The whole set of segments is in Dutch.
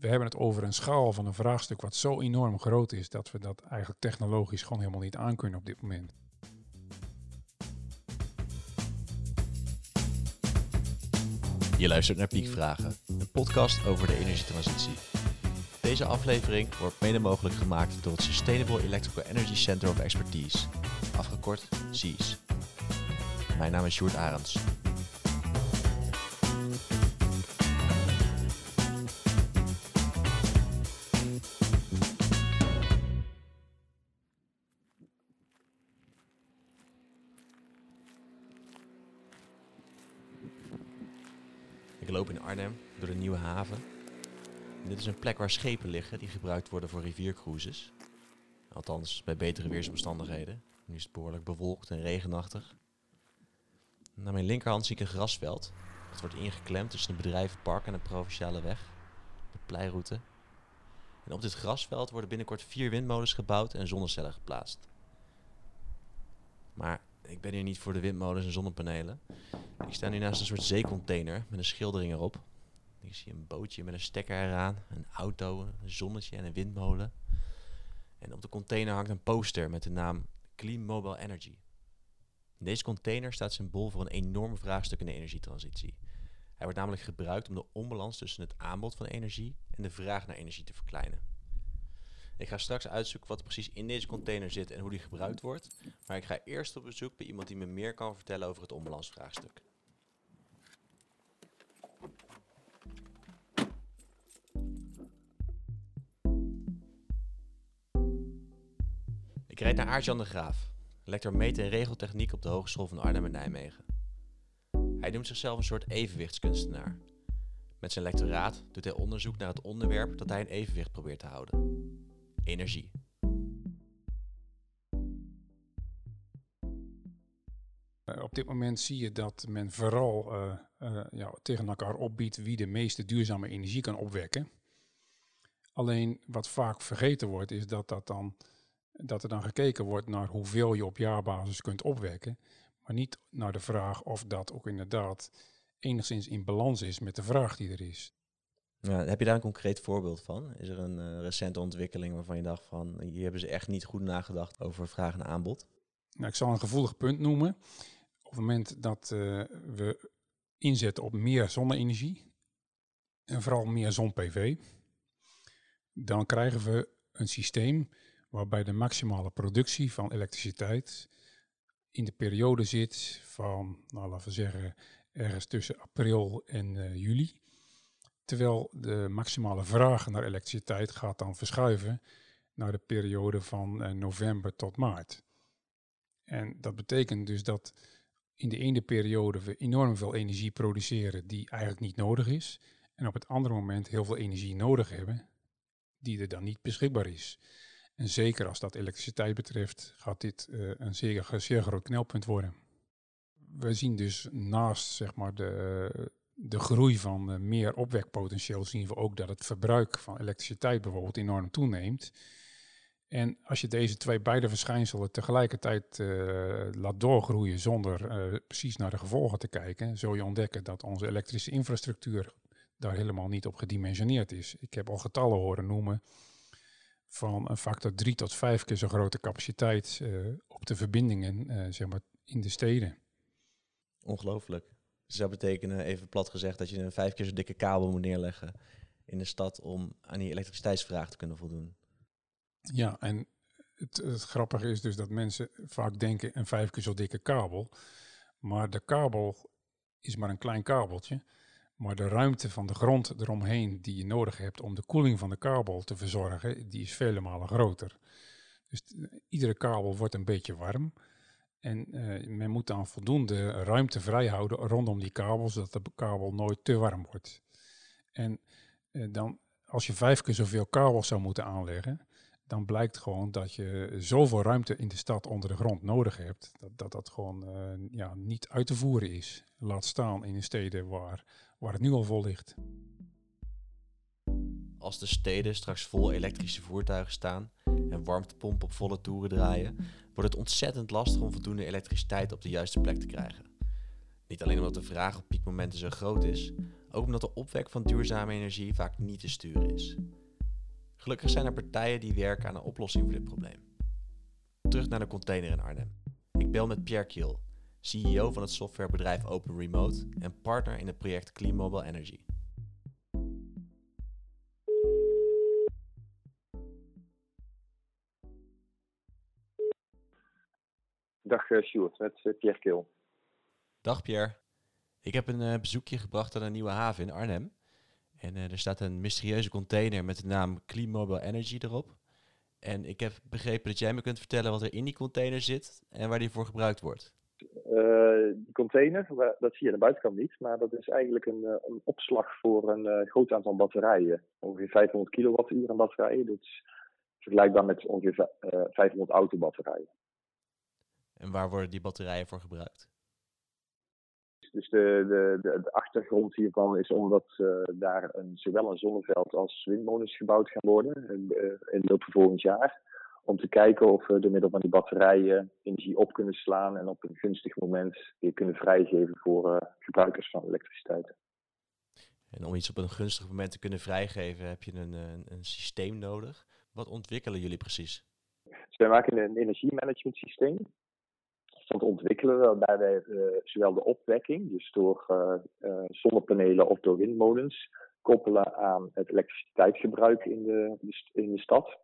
we hebben het over een schaal van een vraagstuk wat zo enorm groot is dat we dat eigenlijk technologisch gewoon helemaal niet aankunnen op dit moment. Je luistert naar Piekvragen, een podcast over de energietransitie. Deze aflevering wordt mede mogelijk gemaakt door het Sustainable Electrical Energy Center of Expertise, afgekort SEAS. Mijn naam is Sjoerd Arends. Is een plek waar schepen liggen die gebruikt worden voor riviercruises. Althans, bij betere weersomstandigheden. Nu is het behoorlijk bewolkt en regenachtig. Naar mijn linkerhand zie ik een grasveld. Dat wordt ingeklemd tussen een bedrijvenpark en een provinciale weg. De pleiroute. En op dit grasveld worden binnenkort vier windmolens gebouwd en zonnecellen geplaatst. Maar ik ben hier niet voor de windmolens en zonnepanelen. Ik sta nu naast een soort zeecontainer met een schildering erop. Ik zie een bootje met een stekker eraan, een auto, een zonnetje en een windmolen. En op de container hangt een poster met de naam Clean Mobile Energy. Deze container staat symbool voor een enorm vraagstuk in de energietransitie. Hij wordt namelijk gebruikt om de onbalans tussen het aanbod van energie en de vraag naar energie te verkleinen. Ik ga straks uitzoeken wat er precies in deze container zit en hoe die gebruikt wordt. Maar ik ga eerst op bezoek bij iemand die me meer kan vertellen over het onbalansvraagstuk. Ik naar Aart-Jan de Graaf, lector meten en regeltechniek op de Hogeschool van Arnhem en Nijmegen. Hij noemt zichzelf een soort evenwichtskunstenaar. Met zijn lectoraat doet hij onderzoek naar het onderwerp dat hij in evenwicht probeert te houden: energie. Uh, op dit moment zie je dat men vooral uh, uh, ja, tegen elkaar opbiedt wie de meeste duurzame energie kan opwekken. Alleen wat vaak vergeten wordt, is dat, dat, dan, dat er dan gekeken wordt naar hoeveel je op jaarbasis kunt opwekken, maar niet naar de vraag of dat ook inderdaad enigszins in balans is met de vraag die er is. Ja, heb je daar een concreet voorbeeld van? Is er een uh, recente ontwikkeling waarvan je dacht van hier hebben ze echt niet goed nagedacht over vraag en aanbod? Nou, ik zal een gevoelig punt noemen. Op het moment dat uh, we inzetten op meer zonne-energie en vooral meer zon-PV, dan krijgen we een systeem waarbij de maximale productie van elektriciteit in de periode zit van, nou laten we zeggen, ergens tussen april en uh, juli. Terwijl de maximale vraag naar elektriciteit gaat dan verschuiven naar de periode van uh, november tot maart. En dat betekent dus dat in de ene periode we enorm veel energie produceren die eigenlijk niet nodig is. En op het andere moment heel veel energie nodig hebben die er dan niet beschikbaar is. En zeker als dat elektriciteit betreft, gaat dit uh, een zeer, zeer groot knelpunt worden. We zien dus naast zeg maar, de, de groei van uh, meer opwekpotentieel, zien we ook dat het verbruik van elektriciteit bijvoorbeeld enorm toeneemt. En als je deze twee beide verschijnselen tegelijkertijd uh, laat doorgroeien zonder precies naar de gevolgen te kijken, zul je ontdekken dat onze elektrische infrastructuur daar helemaal niet op gedimensioneerd is. Ik heb al getallen horen noemen van een factor drie tot vijf keer zo grote capaciteit uh, op de verbindingen zeg maar in de steden. Ongelooflijk. Dus dat betekenen, even plat gezegd, dat je een vijf keer zo dikke kabel moet neerleggen in de stad om aan die elektriciteitsvraag te kunnen voldoen. Ja, en het, het, grappige is dus dat mensen vaak denken een vijf keer zo dikke kabel. Maar de kabel is maar een klein kabeltje. Maar de ruimte van de grond eromheen die je nodig hebt om de koeling van de kabel te verzorgen, die is vele malen groter. Dus iedere kabel wordt een beetje warm. En uh, men moet dan voldoende ruimte vrijhouden rondom die kabel, zodat de kabel nooit te warm wordt. En uh, dan, als je vijf keer zoveel kabels zou moeten aanleggen, dan blijkt gewoon dat je zoveel ruimte in de stad onder de grond nodig hebt, dat dat, gewoon uh, ja, niet uit te voeren is. Laat staan in de steden waar, waar het nu al vol ligt. Als de steden straks vol elektrische voertuigen staan en warmtepompen op volle toeren draaien, wordt het ontzettend lastig om voldoende elektriciteit op de juiste plek te krijgen. Niet alleen omdat de vraag op piekmomenten zo groot is, Ook omdat de opwek van duurzame energie vaak niet te sturen is. Gelukkig zijn er partijen die werken aan een oplossing voor dit probleem. Terug naar de container in Arnhem. Ik bel met Pierre Kiel, CEO van het softwarebedrijf Open Remote en partner in het project Clean Mobile Energy. Dag uh, Sjoerd, met uh, Pierre Kil. Dag Pierre. Ik heb een uh, bezoekje gebracht aan een nieuwe haven in Arnhem. En er staat een mysterieuze container met de naam Clean Mobile Energy erop. En ik heb begrepen dat jij me kunt vertellen wat er in die container zit en waar die voor gebruikt wordt. Die container, dat zie je aan de buitenkant niet, maar dat is eigenlijk een, een opslag voor een groot aantal batterijen. Ongeveer 500 kilowattuur aan batterijen. Dat is vergelijkbaar met ongeveer 500 autobatterijen. En waar worden die batterijen voor gebruikt? Dus de, de, de, de achtergrond hiervan is omdat uh, daar een, zowel een zonneveld als windmolens gebouwd gaan worden in, uh, in de loop van volgend jaar. Om te kijken of we door middel van die batterijen energie op kunnen slaan en op een gunstig moment weer kunnen vrijgeven voor uh, gebruikers van elektriciteit. En om iets op een gunstig moment te kunnen vrijgeven heb je een, een, een systeem nodig. Wat ontwikkelen jullie precies? Dus wij maken een energiemanagement systeem dat ontwikkelen we waarbij wij uh, zowel de opwekking, dus door uh, uh, zonnepanelen of door windmolens, koppelen aan het elektriciteitsgebruik in de, in de stad.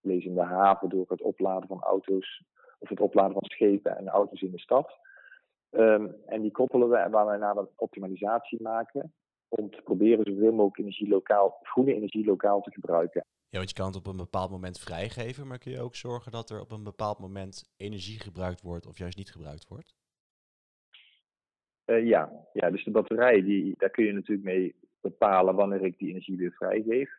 Lees in de haven door het opladen van auto's of het opladen van schepen en auto's in de stad. Um, en die koppelen we waar wij naar een optimalisatie maken om te proberen zoveel mogelijk energie lokaal, groene energie lokaal te gebruiken. Ja, want je kan het op een bepaald moment vrijgeven, maar kun je ook zorgen dat er op een bepaald moment energie gebruikt wordt of juist niet gebruikt wordt? Uh, ja. ja, dus de batterij, die, daar kun je natuurlijk mee bepalen wanneer ik die energie weer vrijgeef.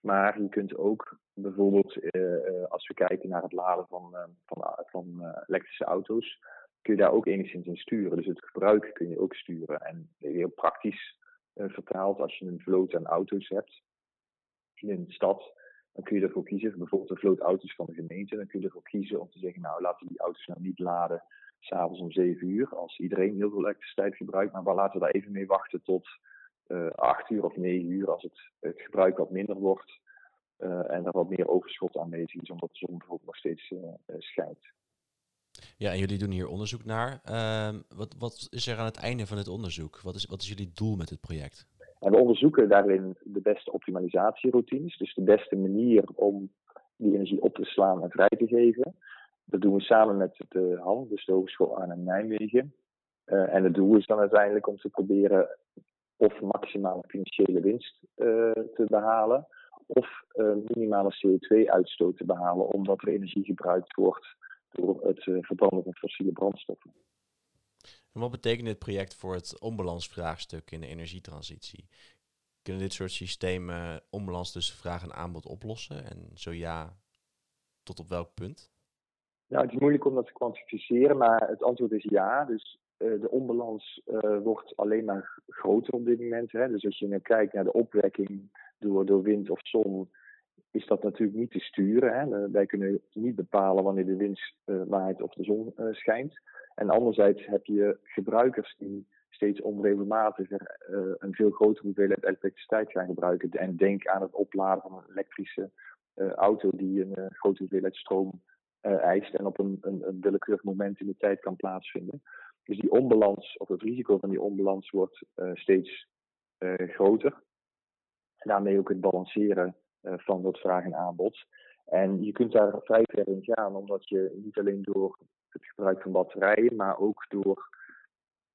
Maar je kunt ook bijvoorbeeld, uh, als we kijken naar het laden van, uh, van, van elektrische auto's, kun je daar ook enigszins in sturen. Dus het gebruik kun je ook sturen. En heel praktisch vertaald, als je een vloot aan auto's hebt in een stad, dan kun je ervoor kiezen, bijvoorbeeld een vloot auto's van de gemeente, dan kun je ervoor kiezen om te zeggen, nou laten we die auto's nou niet laden s'avonds om 7 uur, als iedereen heel veel elektriciteit gebruikt, maar laten we daar even mee wachten tot uh, 8 uur of 9 uur, als het, het gebruik wat minder wordt en er wat meer overschot aanwezig is, omdat de zon bijvoorbeeld nog steeds uh, schijnt. Ja, en jullie doen hier onderzoek naar. Uh, wat, wat is er aan het einde van het onderzoek? Wat is, wat is jullie doel met het project? En we onderzoeken daarin de beste optimalisatieroutines, dus de beste manier om die energie op te slaan en vrij te geven. Dat doen we samen met de HAN, dus de Hogeschool Arnhem Nijmegen. Uh, en het doel is dan uiteindelijk om te proberen of maximale financiële winst uh, te behalen, of uh, minimale CO2-uitstoot te behalen, omdat er energie gebruikt wordt door het verbranden van fossiele brandstoffen. En wat betekent dit project voor het onbalansvraagstuk in de energietransitie? Kunnen dit soort systemen onbalans tussen vraag en aanbod oplossen? En zo ja, tot op welk punt? Nou, het is moeilijk om dat te kwantificeren, maar het antwoord is ja. Dus uh, de onbalans uh, wordt alleen maar groter op dit moment. Hè. Dus als je nu kijkt naar de opwekking door, wind of zon, is dat natuurlijk niet te sturen. Hè. Wij kunnen niet bepalen wanneer de wind uh, waait of de zon schijnt. En anderzijds heb je gebruikers die steeds onregelmatiger uh, een veel grotere hoeveelheid elektriciteit gaan gebruiken. En denk aan het opladen van een elektrische auto die een grote hoeveelheid stroom eist en op een, een, een, willekeurig moment in de tijd kan plaatsvinden. Dus die onbalans, of het risico van die onbalans, wordt steeds groter. En daarmee ook het balanceren van dat vraag en aanbod. En je kunt daar vrij ver in gaan, omdat je niet alleen door het gebruik van batterijen, maar ook door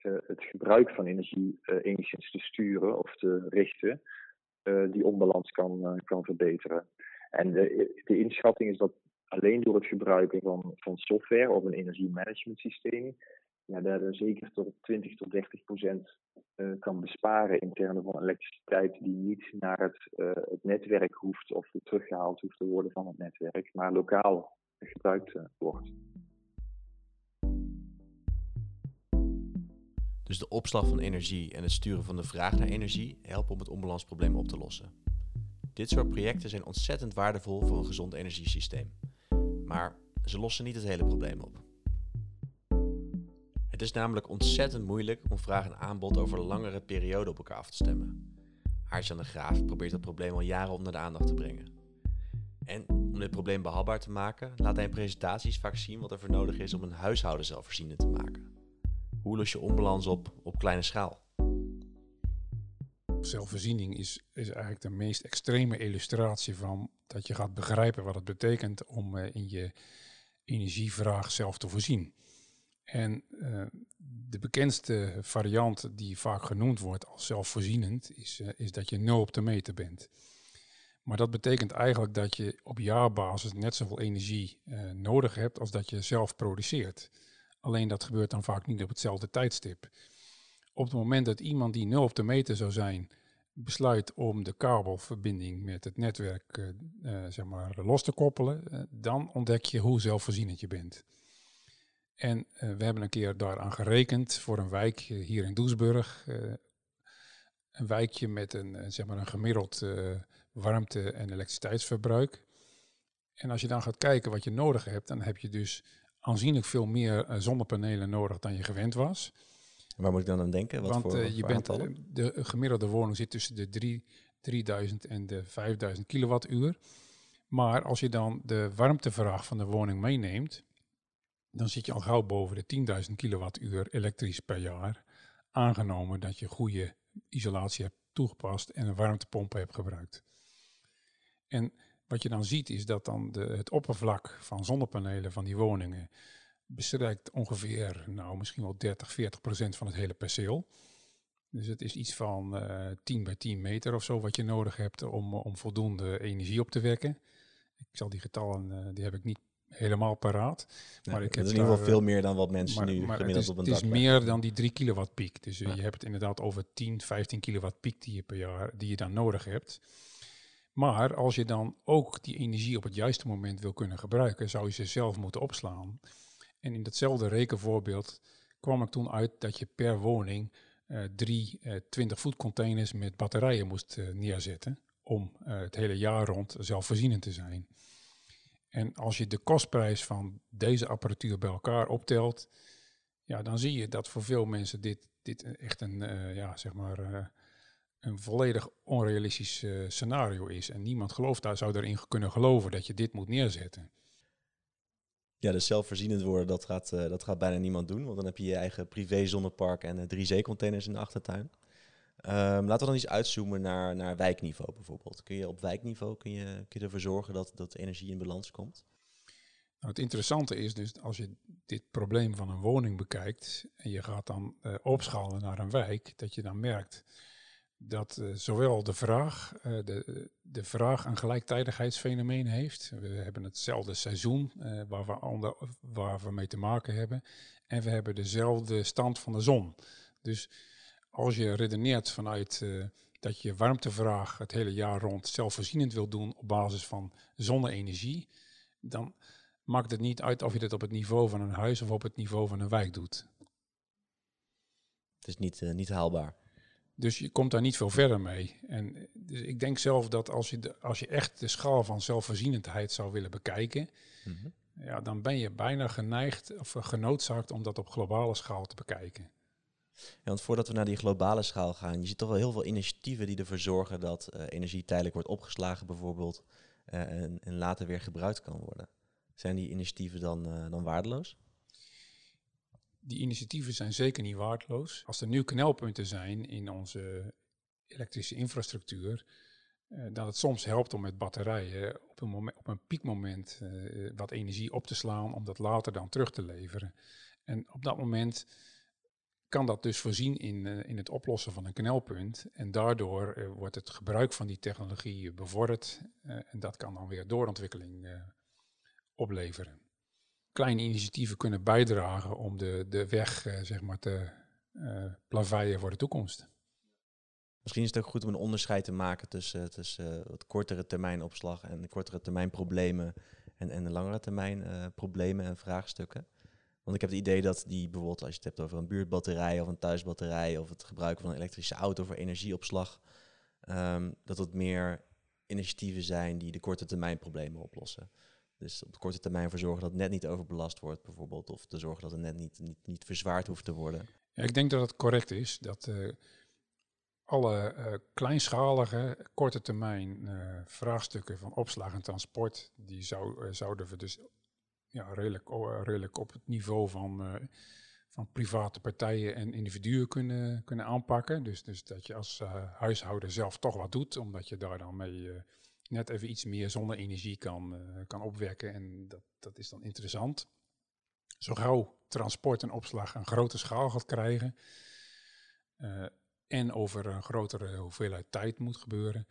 uh, het gebruik van energie uh, enigszins te sturen of te richten, die onbalans kan, kan verbeteren. En de, de inschatting is dat alleen door het gebruiken van, van software of een energiemanagement systeem, ja, daar zeker tot 20 tot 30 procent kan besparen in termen van elektriciteit die niet naar het, het netwerk hoeft of teruggehaald hoeft te worden van het netwerk, maar lokaal gebruikt wordt. Dus de opslag van energie en het sturen van de vraag naar energie helpen om het onbalansprobleem op te lossen. Dit soort projecten zijn ontzettend waardevol voor een gezond energiesysteem. Maar ze lossen niet het hele probleem op. Het is namelijk ontzettend moeilijk om vraag en aanbod over langere periode op elkaar af te stemmen. Aartjan de Graaf probeert dat probleem al jaren onder de aandacht te brengen. En om dit probleem behapbaar te maken, laat hij in presentaties vaak zien wat er voor nodig is om een huishouden zelfvoorzienend te maken. Hoe los je onbalans op op kleine schaal? Zelfvoorziening is, is eigenlijk de meest extreme illustratie van dat je gaat begrijpen wat het betekent om uh, in je energievraag zelf te voorzien. En uh, de bekendste variant die vaak genoemd wordt als zelfvoorzienend is, uh, is dat je nul op de meter bent. Maar dat betekent eigenlijk dat je op jaarbasis net zoveel energie uh, nodig hebt als dat je zelf produceert. Alleen dat gebeurt dan vaak niet op hetzelfde tijdstip. Op het moment dat iemand die nul op de meter zou zijn, besluit om de kabelverbinding met het netwerk zeg maar los te koppelen, dan ontdek je hoe zelfvoorzienend je bent. En we hebben een keer daaraan gerekend voor een wijk hier in Doesburg. een wijkje met een, zeg maar een gemiddeld warmte- en elektriciteitsverbruik. En als je dan gaat kijken wat je nodig hebt, dan heb je dus aanzienlijk veel meer zonnepanelen nodig dan je gewend was. Waar moet ik dan aan denken? Wat Want voor, uh, je voor bent, de gemiddelde woning zit tussen de 3, 3000 en de 5000 kilowattuur. Maar als je dan de warmtevraag van de woning meeneemt, dan zit je al gauw boven de 10.000 kilowattuur elektrisch per jaar. Aangenomen dat je goede isolatie hebt toegepast en een warmtepomp hebt gebruikt. En wat je dan ziet is dat dan de, het oppervlak van zonnepanelen van die woningen bestrijkt ongeveer, nou misschien wel 30, 40 procent van het hele perceel. Dus het is iets van uh, 10 bij 10 meter of zo wat je nodig hebt om, om voldoende energie op te wekken. Ik zal die getallen, uh, die heb ik niet helemaal paraat. Ja, maar ik heb is in ieder geval veel meer dan wat mensen maar, nu maar gemiddeld is, op een het is meer dan die 3 kilowatt piek. Dus uh, Ja. je hebt het inderdaad over 10, 15 kilowatt piek die je per jaar die je dan nodig hebt. Maar als je dan ook die energie op het juiste moment wil kunnen gebruiken, zou je ze zelf moeten opslaan. En in datzelfde rekenvoorbeeld kwam ik toen uit dat je per woning uh, drie uh, 20 voet containers met batterijen moest neerzetten om het hele jaar rond zelfvoorzienend te zijn. En als je de kostprijs van deze apparatuur bij elkaar optelt, ja, dan zie je dat voor veel mensen dit, dit echt een, uh, ja, zeg maar, uh, een volledig onrealistisch uh, scenario is. En niemand gelooft daar, zou erin kunnen geloven dat je dit moet neerzetten. Ja, dus zelfvoorzienend worden, dat gaat, dat gaat bijna niemand doen. Want dan heb je je eigen privé zonnepark en drie zeecontainers in de achtertuin. Um, laten we dan eens uitzoomen naar, naar wijkniveau bijvoorbeeld. Kun je op wijkniveau kun je, kun je ervoor zorgen dat, dat energie in balans komt? Nou, het interessante is dus als je dit probleem van een woning bekijkt en je gaat dan uh, opschalen naar een wijk, dat je dan merkt dat uh, zowel de vraag, uh, de, de vraag een gelijktijdigheidsfenomeen heeft. We hebben hetzelfde seizoen waar, we onder, waar we mee te maken hebben. En we hebben dezelfde stand van de zon. Dus als je redeneert vanuit dat je warmtevraag het hele jaar rond zelfvoorzienend wil doen op basis van zonne-energie, dan maakt het niet uit of je dit op het niveau van een huis of op het niveau van een wijk doet. Het is niet, niet haalbaar. Dus je komt daar niet veel verder mee. En dus ik denk zelf dat als je, de, als je echt de schaal van zelfvoorzienendheid zou willen bekijken, mm -hmm. ja, dan ben je bijna geneigd of genoodzaakt om dat op globale schaal te bekijken. Want voordat we naar die globale schaal gaan, je ziet toch wel heel veel initiatieven die ervoor zorgen dat uh, energie tijdelijk wordt opgeslagen bijvoorbeeld uh, en, en, later weer gebruikt kan worden. Zijn die initiatieven dan, uh, dan waardeloos? die initiatieven zijn zeker niet waardeloos. Als er nu knelpunten zijn in onze elektrische infrastructuur, dat het soms helpt om met batterijen op een, moment, op een piekmoment wat energie op te slaan, om dat later dan terug te leveren. En op dat moment kan dat dus voorzien in, uh, in het oplossen van een knelpunt. En daardoor wordt het gebruik van die technologie bevorderd. en dat kan dan weer doorontwikkeling opleveren kleine initiatieven kunnen bijdragen om de, de weg zeg maar te plaveien voor de toekomst. Misschien is het ook goed om een onderscheid te maken tussen, tussen wat kortere termijn opslag en de kortere termijn problemen en, en de langere termijn problemen en vraagstukken. Want ik heb het idee dat die bijvoorbeeld als je het hebt over een buurtbatterij of een thuisbatterij of het gebruiken van een elektrische auto voor energieopslag, um, dat het meer initiatieven zijn die de korte termijn problemen oplossen. Dus op de korte termijn voor zorgen dat het net niet overbelast wordt, bijvoorbeeld. Of te zorgen dat het net niet, niet, niet verzwaard hoeft te worden. Ja, ik denk dat het correct is. Dat uh, alle uh, kleinschalige, korte termijn uh, vraagstukken van opslag en transport, die zou, zouden we dus ja, redelijk, op het niveau van, van private partijen en individuen kunnen, kunnen aanpakken. Dus, dus dat je als huishouden zelf toch wat doet, omdat je daar dan mee net even iets meer zonne-energie kan, kan opwekken. En dat, dat is dan interessant. Zo gauw transport en opslag een grote schaal gaat krijgen en over een grotere hoeveelheid tijd moet gebeuren,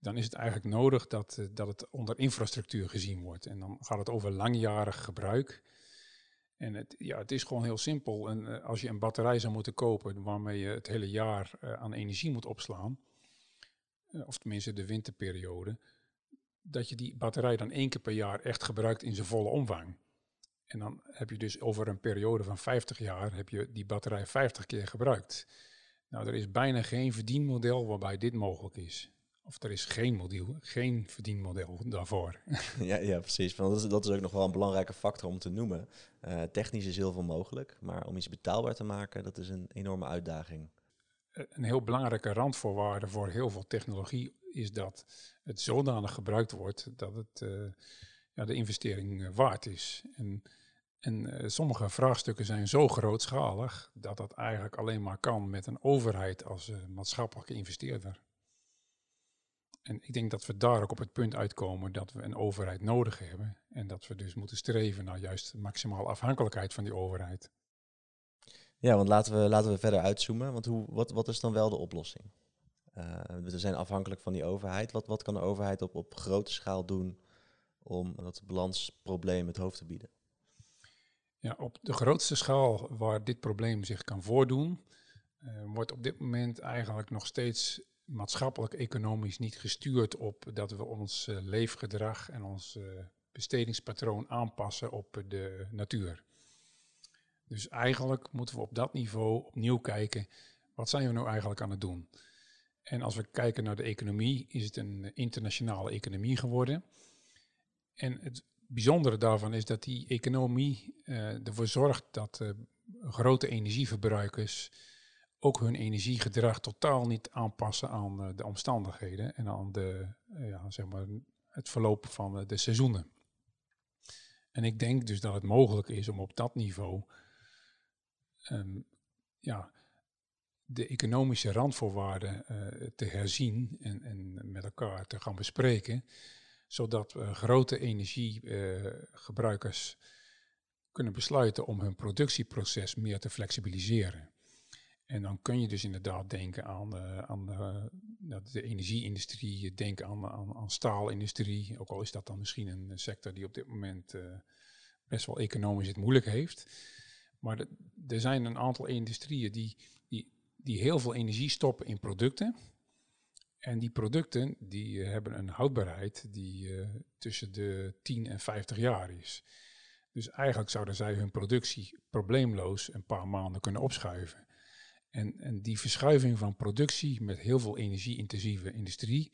dan is het eigenlijk nodig dat, eh, dat het onder infrastructuur gezien wordt. En dan gaat het over langjarig gebruik. En het, ja, het is gewoon heel simpel. En uh, als je een batterij zou moeten kopen waarmee je het hele jaar uh, aan energie moet opslaan, of tenminste de winterperiode, dat je die batterij dan één keer per jaar echt gebruikt in zijn volle omvang. En dan heb je dus over een periode van 50 jaar heb je die batterij 50 keer gebruikt. Nou, er is bijna geen verdienmodel waarbij dit mogelijk is. Of er is geen model, geen verdienmodel daarvoor. Ja, ja precies. Want dat, is, dat is ook nog wel een belangrijke factor om te noemen. Uh, technisch is heel veel mogelijk, maar om iets betaalbaar te maken, dat is een enorme uitdaging. Eh, een heel belangrijke randvoorwaarde voor heel veel technologie is dat het zodanig gebruikt wordt dat het uh, ja, de investering waard is. En en uh, sommige vraagstukken zijn zo grootschalig dat dat eigenlijk alleen maar kan met een overheid als maatschappelijke investeerder. En ik denk dat we daar ook op het punt uitkomen dat we een overheid nodig hebben en dat we dus moeten streven naar juist maximaal afhankelijkheid van die overheid. Ja, want laten we, laten we verder uitzoomen. Want hoe, wat, wat is dan wel de oplossing? Uh, we zijn afhankelijk van die overheid. Wat, wat kan de overheid op, op grote schaal doen om dat balansprobleem het hoofd te bieden? Ja, op de grootste schaal waar dit probleem zich kan voordoen, uh, wordt op dit moment eigenlijk nog steeds maatschappelijk-economisch niet gestuurd op dat we ons uh, leefgedrag en ons uh, bestedingspatroon aanpassen op de natuur. Dus eigenlijk moeten we op dat niveau opnieuw kijken, wat zijn we nou eigenlijk aan het doen? En als we kijken naar de economie, is het een internationale economie geworden. En het bijzondere daarvan is dat die economie uh, ervoor zorgt dat grote energieverbruikers ook hun energiegedrag totaal niet aanpassen aan uh, de omstandigheden en aan de, ja, zeg maar het verloop van de seizoenen. En ik denk dus dat het mogelijk is om op dat niveau um, ja, de economische randvoorwaarden te herzien en, en met elkaar te gaan bespreken zodat uh, grote energiegebruikers kunnen besluiten om hun productieproces meer te flexibiliseren. En dan kun je dus inderdaad denken aan, uh, aan uh, de energieindustrie, denken aan, aan, aan, staalindustrie, ook al is dat dan misschien een sector die op dit moment best wel economisch het moeilijk heeft. Maar er zijn een aantal industrieën die, die, die heel veel energie stoppen in producten en die producten die hebben een houdbaarheid die tussen de 10 en 50 jaar is. Dus eigenlijk zouden zij hun productie probleemloos een paar maanden kunnen opschuiven. En, en die verschuiving van productie met heel veel energie-intensieve industrie,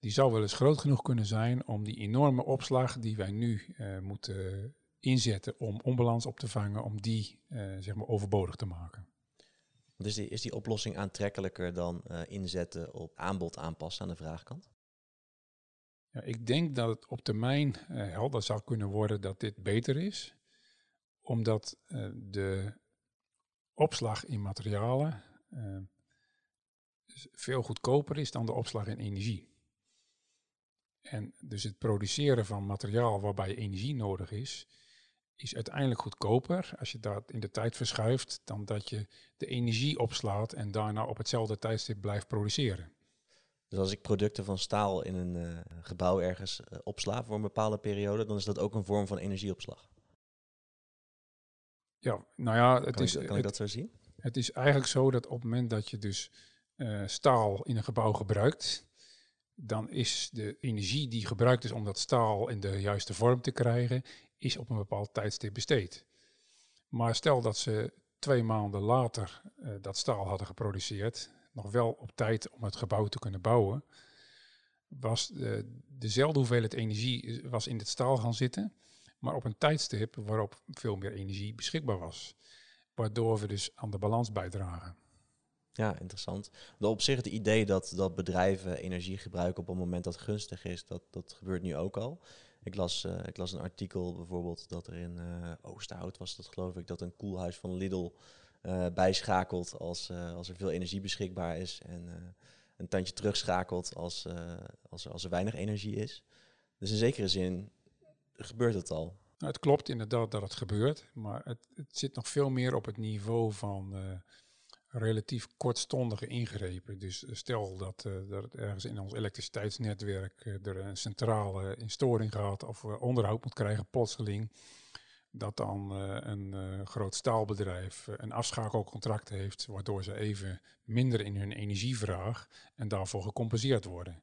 die zou wel eens groot genoeg kunnen zijn om die enorme opslag die wij nu uh, moeten inzetten om onbalans op te vangen, om die zeg maar overbodig te maken. Dus die, is die oplossing aantrekkelijker dan uh, inzetten op aanbod aanpassen aan de vraagkant? Ja, ik denk dat het op termijn helder zou kunnen worden dat dit beter is, omdat de opslag in materialen veel goedkoper is dan de opslag in energie. En dus het produceren van materiaal waarbij energie nodig is, is uiteindelijk goedkoper als je dat in de tijd verschuift dan dat je de energie opslaat en daarna op hetzelfde tijdstip blijft produceren. Dus als ik producten van staal in een uh, gebouw ergens uh, opsla voor een bepaalde periode, dan is dat ook een vorm van energieopslag. Ja, nou ja, het kan is. Ik, kan ik dat zo zien? Het is eigenlijk zo dat op het moment dat je dus uh, staal in een gebouw gebruikt, dan is de energie die gebruikt is om dat staal in de juiste vorm te krijgen, is op een bepaald tijdstip besteed. Maar stel dat ze twee maanden later uh, dat staal hadden geproduceerd, nog wel op tijd om het gebouw te kunnen bouwen, was de, dezelfde hoeveelheid energie was in het staal gaan zitten, maar op een tijdstip waarop veel meer energie beschikbaar was. Waardoor we dus aan de balans bijdragen. Ja, interessant. De op zich het idee dat, dat bedrijven energie gebruiken op een moment dat gunstig is, dat, dat gebeurt nu ook al. Ik las, uh, ik las een artikel bijvoorbeeld dat er in uh, Oosterhout was dat geloof ik, dat een koelhuis van Lidl uh, bijschakelt als, als er veel energie beschikbaar is. En een tandje terugschakelt als, als, als er weinig energie is. Dus in zekere zin gebeurt het al. Nou, het klopt inderdaad dat het gebeurt, maar het, het zit nog veel meer op het niveau van relatief kortstondige ingrepen. Dus eh, stel dat, uh, dat ergens in ons elektriciteitsnetwerk er een centrale in storing gaat of onderhoud moet krijgen plotseling. Dat dan een groot staalbedrijf een afschakelcontract heeft, waardoor ze even minder in hun energievraag en daarvoor gecompenseerd worden.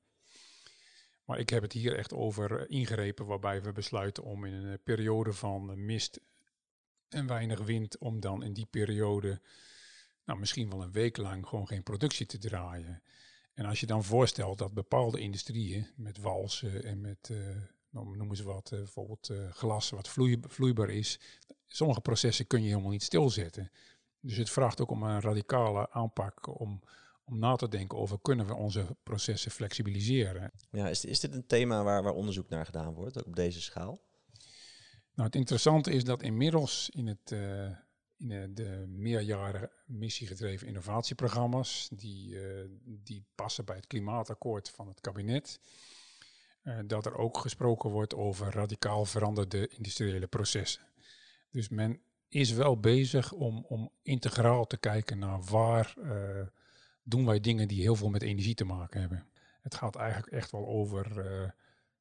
Maar ik heb het hier echt over ingrepen waarbij we besluiten om in een periode van mist en weinig wind, om dan in die periode nou, misschien wel een week lang gewoon geen productie te draaien. En als je dan voorstelt dat bepaalde industrieën met walsen en met, uh, noemen ze wat, bijvoorbeeld glas wat vloei, vloeibaar is, sommige processen kun je helemaal niet stilzetten. Dus het vraagt ook om een radicale aanpak om, om na te denken over kunnen we onze processen flexibiliseren. Ja, is, is dit een thema waar, waar onderzoek naar gedaan wordt, ook op deze schaal? Nou, het interessante is dat inmiddels in het in de meerjaren missiegedreven innovatieprogramma's. Die, uh, die passen bij het klimaatakkoord van het kabinet. Uh, dat er ook gesproken wordt over radicaal veranderde industriële processen. Dus men is wel bezig om, om integraal te kijken naar waar uh, doen wij dingen die heel veel met energie te maken hebben. Het gaat eigenlijk echt wel over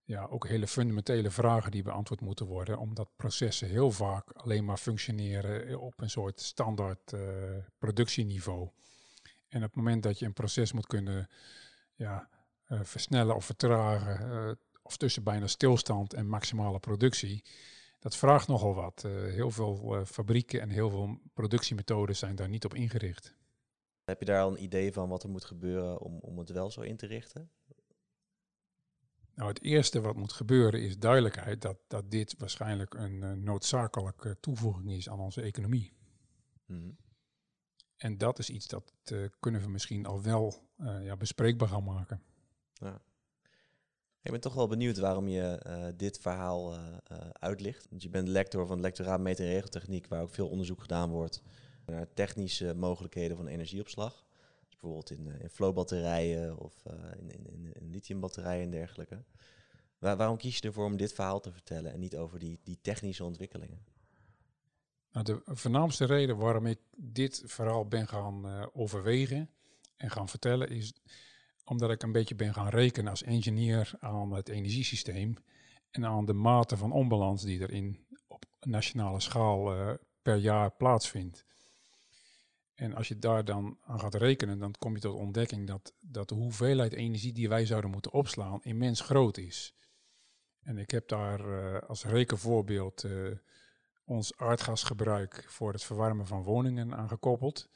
ja, ook hele fundamentele vragen die beantwoord moeten worden, omdat processen heel vaak alleen maar functioneren op een soort standaard uh, productieniveau. En op het moment dat je een proces moet kunnen ja, versnellen of vertragen, of tussen bijna stilstand en maximale productie, dat vraagt nogal wat. heel veel fabrieken en heel veel productiemethoden zijn daar niet op ingericht. Heb je daar al een idee van wat er moet gebeuren om, om het wel zo in te richten? Nou, het eerste wat moet gebeuren is duidelijkheid dat, dat dit waarschijnlijk een uh, noodzakelijke toevoeging is aan onze economie. Mm. En dat is iets dat uh, kunnen we misschien al wel uh, ja, bespreekbaar gaan maken. Ja. Ik ben toch wel benieuwd waarom je dit verhaal uitlicht. Want je bent lector van het lectoraat Meet- en Regeltechniek, waar ook veel onderzoek gedaan wordt naar technische mogelijkheden van energieopslag bijvoorbeeld in, uh, in flowbatterijen of uh, in, in, in, lithiumbatterijen en dergelijke. Waar, waarom kies je ervoor om dit verhaal te vertellen en niet over die, die technische ontwikkelingen? Nou, de voornaamste reden waarom ik dit verhaal ben gaan overwegen en gaan vertellen is omdat ik een beetje ben gaan rekenen als engineer aan het energiesysteem en aan de mate van onbalans die er in op nationale schaal per jaar plaatsvindt. En als je daar dan aan gaat rekenen, dan kom je tot ontdekking dat, dat de hoeveelheid energie die wij zouden moeten opslaan immens groot is. En ik heb daar uh, als rekenvoorbeeld uh, ons aardgasgebruik voor het verwarmen van woningen aangekoppeld.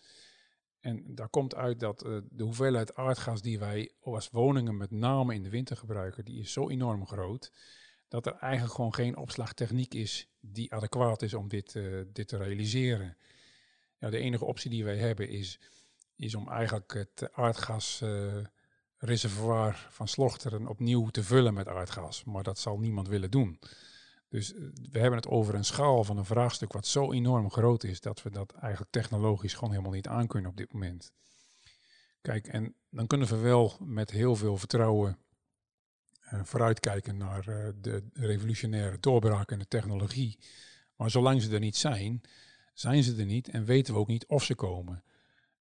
En daar komt uit dat uh, de hoeveelheid aardgas die wij als woningen met name in de winter gebruiken, die is zo enorm groot, dat er eigenlijk gewoon geen opslagtechniek is die adequaat is om dit, dit te realiseren. Ja, de enige optie die wij hebben is, is om eigenlijk het aardgasreservoir uh, van Slochteren opnieuw te vullen met aardgas. Maar dat zal niemand willen doen. Dus uh, we hebben het over een schaal van een vraagstuk wat zo enorm groot is dat we dat eigenlijk technologisch gewoon helemaal niet aankunnen op dit moment. Kijk, en dan kunnen we wel met heel veel vertrouwen uh, vooruitkijken naar de revolutionaire doorbraak in de technologie. Maar zolang ze er niet zijn, zijn ze er niet en weten we ook niet of ze komen.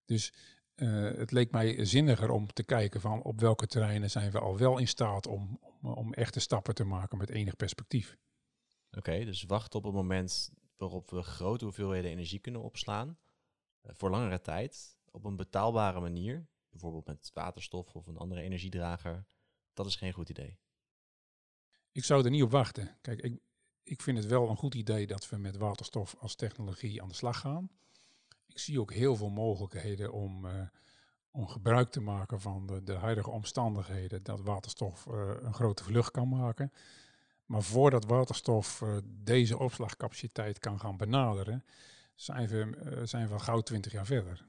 Dus uh, het leek mij zinniger om te kijken van op welke terreinen zijn we al wel in staat om, om, om echte stappen te maken met enig perspectief. Oké, okay, dus wacht op het moment waarop we grote hoeveelheden energie kunnen opslaan uh, voor langere tijd op een betaalbare manier, bijvoorbeeld met waterstof of een andere energiedrager, dat is geen goed idee. Ik zou er niet op wachten. Kijk, ik, ik vind het wel een goed idee dat we met waterstof als technologie aan de slag gaan. Ik zie ook heel veel mogelijkheden om, uh, om gebruik te maken van de, de huidige omstandigheden dat waterstof uh, een grote vlucht kan maken. Maar voordat waterstof uh, deze opslagcapaciteit kan gaan benaderen, zijn we, zijn we al gauw 20 jaar verder.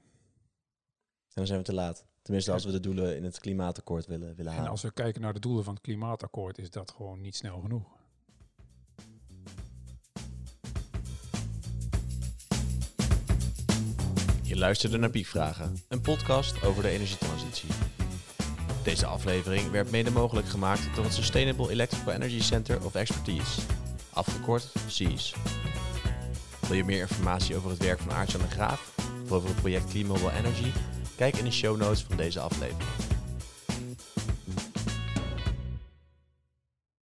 dan zijn we te laat. Tenminste, als we de doelen in het klimaatakkoord willen, willen En halen. als we kijken naar de doelen van het klimaatakkoord, is dat gewoon niet snel genoeg. Je luisterde naar Piekvragen, een podcast over de energietransitie. Deze aflevering werd mede mogelijk gemaakt door het Sustainable Electrical Energy Center of Expertise, afgekort SEAS. Wil je meer informatie over het werk van Aartjan de Graaf of over het project Clean Mobile Energy? Kijk in de show notes van deze aflevering.